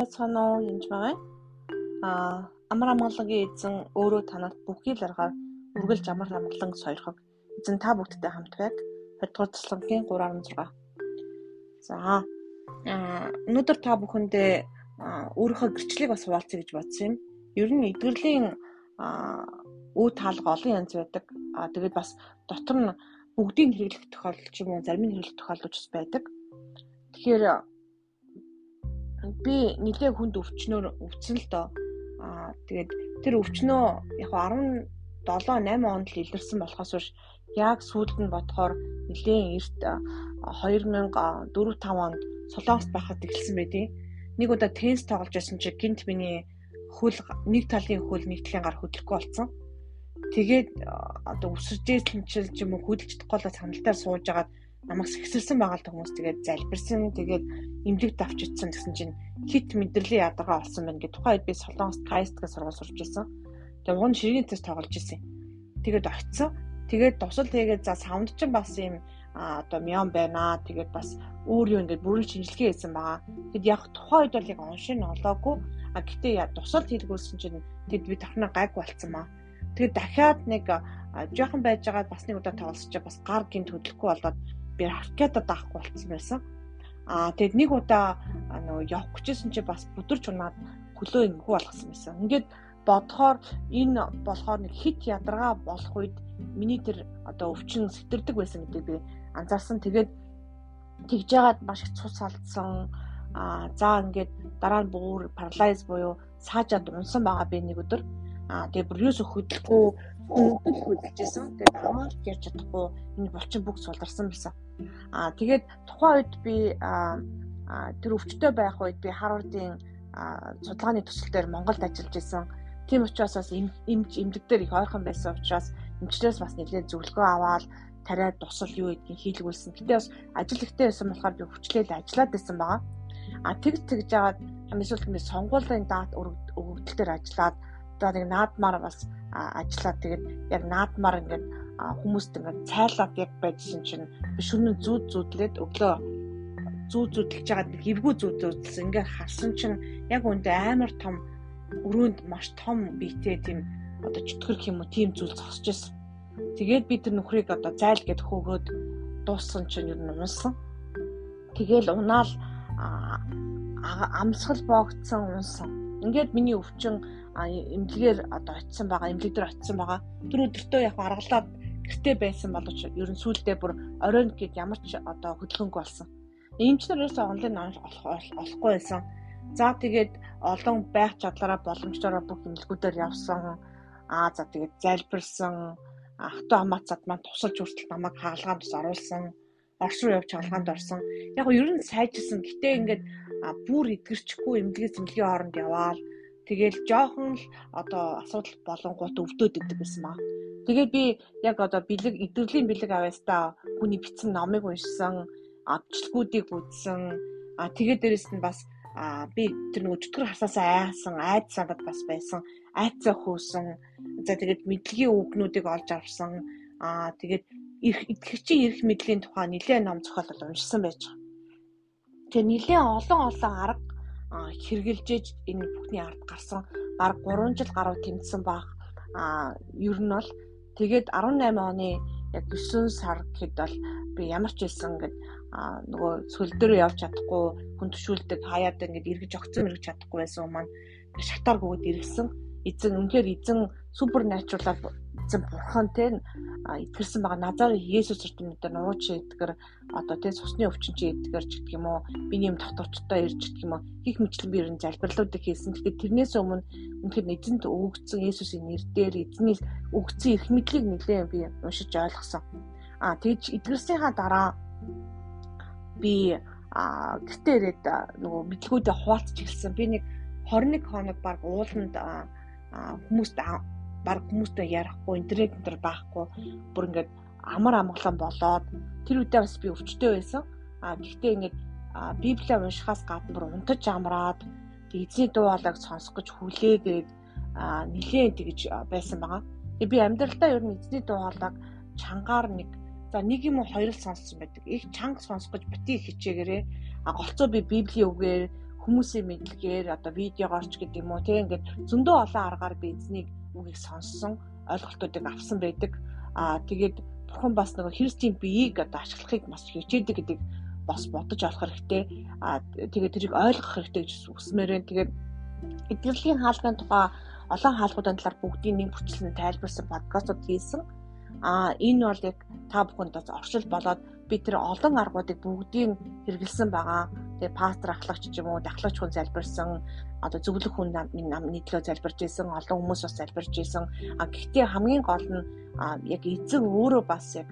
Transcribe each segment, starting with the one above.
байцгаана уу юмж байгаа. Аа амар амгалангийн эзэн өөрөө танад бүхий л аргаар үргэлж амар амгалан сойрхог. Эзэн та бүгдтэй хамт байг. 20 дугаар цэцлэгийн 3.6. За аа өнөөдөр та бүхэндээ өөрийнхөө гэрчлэлийг бас хуваалцъя гэж бодсон юм. Ер нь эдгэрлийн үе таалга олон янз байдаг. Аа тэгээд бас дотор нь бүгдийг хэрэглэх тохиолдол ч юм уу зарим нь хэрэглэх тохиолдол ч байдаг. Тэгэхээр би нэлээ хүнд өвчнөөр өвцөн л доо. Аа тэгээд тэр өвчнөө яг 17 8 онд л илэрсэн болохоос биш яг сүүлд нь бодохоор нэлээ эрт 2004 5 онд Солонгост байхад эхэлсэн байдیں۔ Нэг удаа теннис тоглож байсан чи гинт миний хөл нэг талын хөл нэг талын гар хөдлөхгүй болсон. Тэгээд одоо өсөжсэн ч юм уу хөдөлж чадахгүй л саналтаар сууж агаад намайг сэгсэрсэн байгаа л хүмүүс тэгээд залбирсан тэгээд имлэг давчицсан гэсэн чинь хит мэдрэлийн ядаргаа олсон байна гэ тухайн үед би Солонгост Кайст гэх сургууль сурч байсан. Тэгээд уг нь ширгийн тест тоглож исэн. Тэгээд очсон. Тэгээд тусал тэгээд за саунд ч бас юм а одоо мян байна. Тэгээд бас өөр юу ингээд бүрэн шинжилгээ хийсэн байгаа. Тэгэд яг тухайн үед бол яг оншин олоогүй. А гэтээ тусал хэлгүүлсэн чинь тэгэд би тархнаа гайг болцсон маа. Тэгээд дахиад нэг жоохон байж байгаа бас нэг удаа тоглосч бас гар гинт хөдлөхгүй болоод би аркадад авахгүй болцсон байсан. Аа тэгэд нэг удаа нөгөө явах гэжсэн чи бас бүдэрч унаад хөлөө ингэхүү болгосон байсан. Ингээд бодохоор энэ болохоор нэг хит ядаргаа болох үед миний тэр одоо өвчин сэтэрдэг байсан гэдэг би анзаарсан. Тэгээд тэгж яагаад маш их цус алдсан. Аа за ингээд дараа нь бүр парализ буюу саажаад унсан байгаа би нэг өдөр. Аа тэгээ бүр юус хөдлөхгүй өвдөл хөдөлжсэн. Тэгээд амаар ярьж чадахгүй энэ булчин бүх сулдарсан байсан. Аа тэгээд тухайн үед би тэр өвчтөй байх үед би Харвардын судалгааны төсөл дээр Монголд ажиллаж исэн. Тийм учраас бас эмч эмдэг дээр их ойрхон байсан учраас эмчлээс бас нэлээд зөвлөгөө аваад тариад тусал юу гэдгийг хийлгүүлсэн. Гэтэ бас ажил ихтэй байсан болохоор би хүчлээл ажиллаад байсан байгаа. А тэгж тэгж жагаад хамгийн сүүлд би сонгуулийн даат өгөгдөл дээр ажиллаад одоо нэг наадмаар бас ажиллаад тэгээд яг наадмаар ингээд хүмүүст ингээд цайлаад яг байжсэн чинь би шүнэн зүүд зүүдлээд өглөө зүүд зүүдлж нэг эвгүй зүүд зүүдлсэн ингээд харсан чинь яг үүндээ амар том өрөөнд маш том биетэй тийм одоо чөтгөрх юм уу тийм зүйл зогсож байсан. Тэгээд би тэр нөхрийг одоо зайл гэд хөөгөөд дууссан чинь ер нь унсан. Тэгээл унаал амсгал боогдсон унсан. Ингээд миний өвчин эмнэлгээр одоо очисон байгаа, эмнэлэг дээр очисон байгаа. Тэр өдөртөө яг аргалаад гэртээ байсан боловч ер нь сүулдэ бүр оройн гээд ямар ч одоо хөдөлгөөнг болсон. Эмчнэр ерөөсөө онлайн олохгүй байсан. За тэгээд олон байх чадлаараа боломжтой бүх эмнэлгүүдээр явсан. Аа за тэгээд залбирсан. Ахту хамаацад маань тусалж хүртэл намайг хаалгаанд ус оруулсан. Орш руу явж хаалгаанд орсон. Яг нь ер нь сайжирсан. Гэтэ ингээд бүр эдгэрчихгүй эмнэлгээс эмнэлгийн хооронд яваал Тэгэл жоохон л одоо асуудал болонгууд өвдөд идэг гэсэн маа. Тэгээд би яг одоо бэлэг идэвхтэй бэлэг авьяастаа хүний бичсэн номыг уншсан, авчлгуудыг үзсэн. А тэгээд дээрэс нь бас а би тэр нөгөө чөтгөр хасаасаа айсан, айд сандад бас байсан. Айцаа хөөсөн. За тэгээд мэдлэгийн үгнүүдийг олж авсан. А тэгээд их итгэгчийн эрх мэдлийн тухай нэлээд ном зохиол уншсан байж байгаа. Тэгээ нэлээд олон олон арга хэрэгжилж энэ бүхний ард гарсан баг 3 жил гаруй тэмцсэн баг ер нь бол тэгээд 18 оны яг 9 сар гэхэд бол би ямар ч хэлсэн ингээд нөгөө цөл дээр явж чадахгүй хүн төшүүлдэг хаяад ингээд эргэж огцсон мэрэгж чадахгүй байсан маань шатаар гүгэд иргсэн эзэн үнэхээр эзэн супер натуралаар эзэн бурхан те итгэрсэн байгаа назар Есүс эрдэмтдээр нууч эдгэр одоо те цусны өвчин чи эдгэр ч гэдэг юм уу биний юм дотоочтой ирж гэдэг юм уу хийх мэтлэн би ер нь залбирлуудыг хийсэн. Тэгэхээр тэрнээс өмнө үнэхээр эзэнт өгөгдсөн Есүсийн нэрээр эзний өгөгдсөн эрх мэдлийг нэлээд би уншиж ойлгосон. Аа тэгж эдгэрсийнхаа дараа би а гэртээ ирээд нөгөө мэдлгүүдээ хуваалцж эхэлсэн. Би нэг 21 хоног баг ууланд хүмүүст баг хүмүүстэй ярихгүй интернет төр байхгүй бүр ингээд амар амгалан болоод тэр үедээ бас би өвчтөй байсан. А гэхдээ ингээд библийг уншихаас гадна бүр унтаж амраад эзний дуу хоолойг сонсох гэж хүлээгээд нилээн тэгж байсан байгаа. Тэгээ би амьдралдаа ер нь эзний дуу хоолойг чангаар нэг за нэг юм уу хоёр л сонссон байдаг. Их чанга сонсох гэж бити хичээгээрээ а голцоо би библийн үгээр хүмүүсийн мэдлэгээр одоо видеогоор ч гэдэг юм уу тийм ингээд зөндөө олон аргаар би эзнийг үгийг сонссон ойлголтуудыг авсан байдаг. Аа тэгээд бурхан бас нөгөө христийн биеийг одоо ашиглахыг бас хичээдэг гэдэг бас бодож олох хэрэгтэй. Аа тэгээд тэрийг ойлгох хэрэгтэй гэж үсмээр байна. Тэгээд эдгэрлийн хаалгын тухай олон хаалгуудын талаар бүгдийн нэг бүрчлэн тайлбарсан подкастууд хийсэн. Аа энэ бол яг та бүхэнд бас оршил болоод би тэр олон аргуудыг бүгдийг хэрэгэлсэн байгаа. Тэгээ пастор ахлагч ч юм уу, дахлагч хүн залбирсан, одоо зөвлөх хүн нам нийтлөө залбирж исэн, олон хүмүүс бас залбирж исэн. А гэхдээ хамгийн гол нь яг эзэн өөрөө бас яг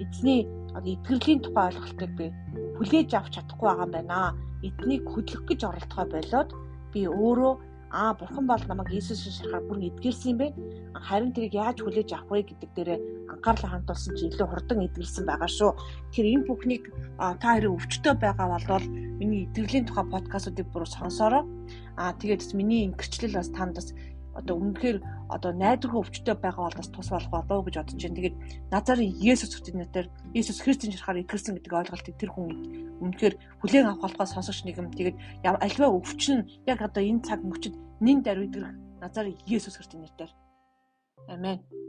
эзний одоо эдгэрлийн тухай ойлголтыг би хүлээж авч чадахгүй байгаа юм байна. Эднийг хөдлөх гэж оролдохоо болоод би өөрөө аа бурхан бол намайг Иесусийн шарахаар бүр эдгэрсэн юм бэ. Харин тэрийг яаж хүлээж авах вэ гэдэг дээрээ анхаарлаа хандуулсан чи илүү хурдан эдгэрсэн байгаа шүү. Тэр энэ бүхнийг та хоёрын өвчтөй байгаа болвол миний эдгэрлийн тухай подкастуудыг бүр сонсороо. Аа тэгээд миний ингэрчлэл бас танд бас одоо үнэхээр одоо найдваргүй өвчтөй байгаа бол бас тус болох болов гэж бодож байна. Тэгээд Назарын Есүс Христээр Есүс Христийн шарахаар итгэсэн гэдэг ойлголтыг тэр хүн үнэхээр хүлээн авах болохоос сонсогч нэгэн тэгээд альва өвчин яг одоо энэ цаг мөчид нин даруйдгэрх Назарын Есүс Христийн нэрээр. Амен.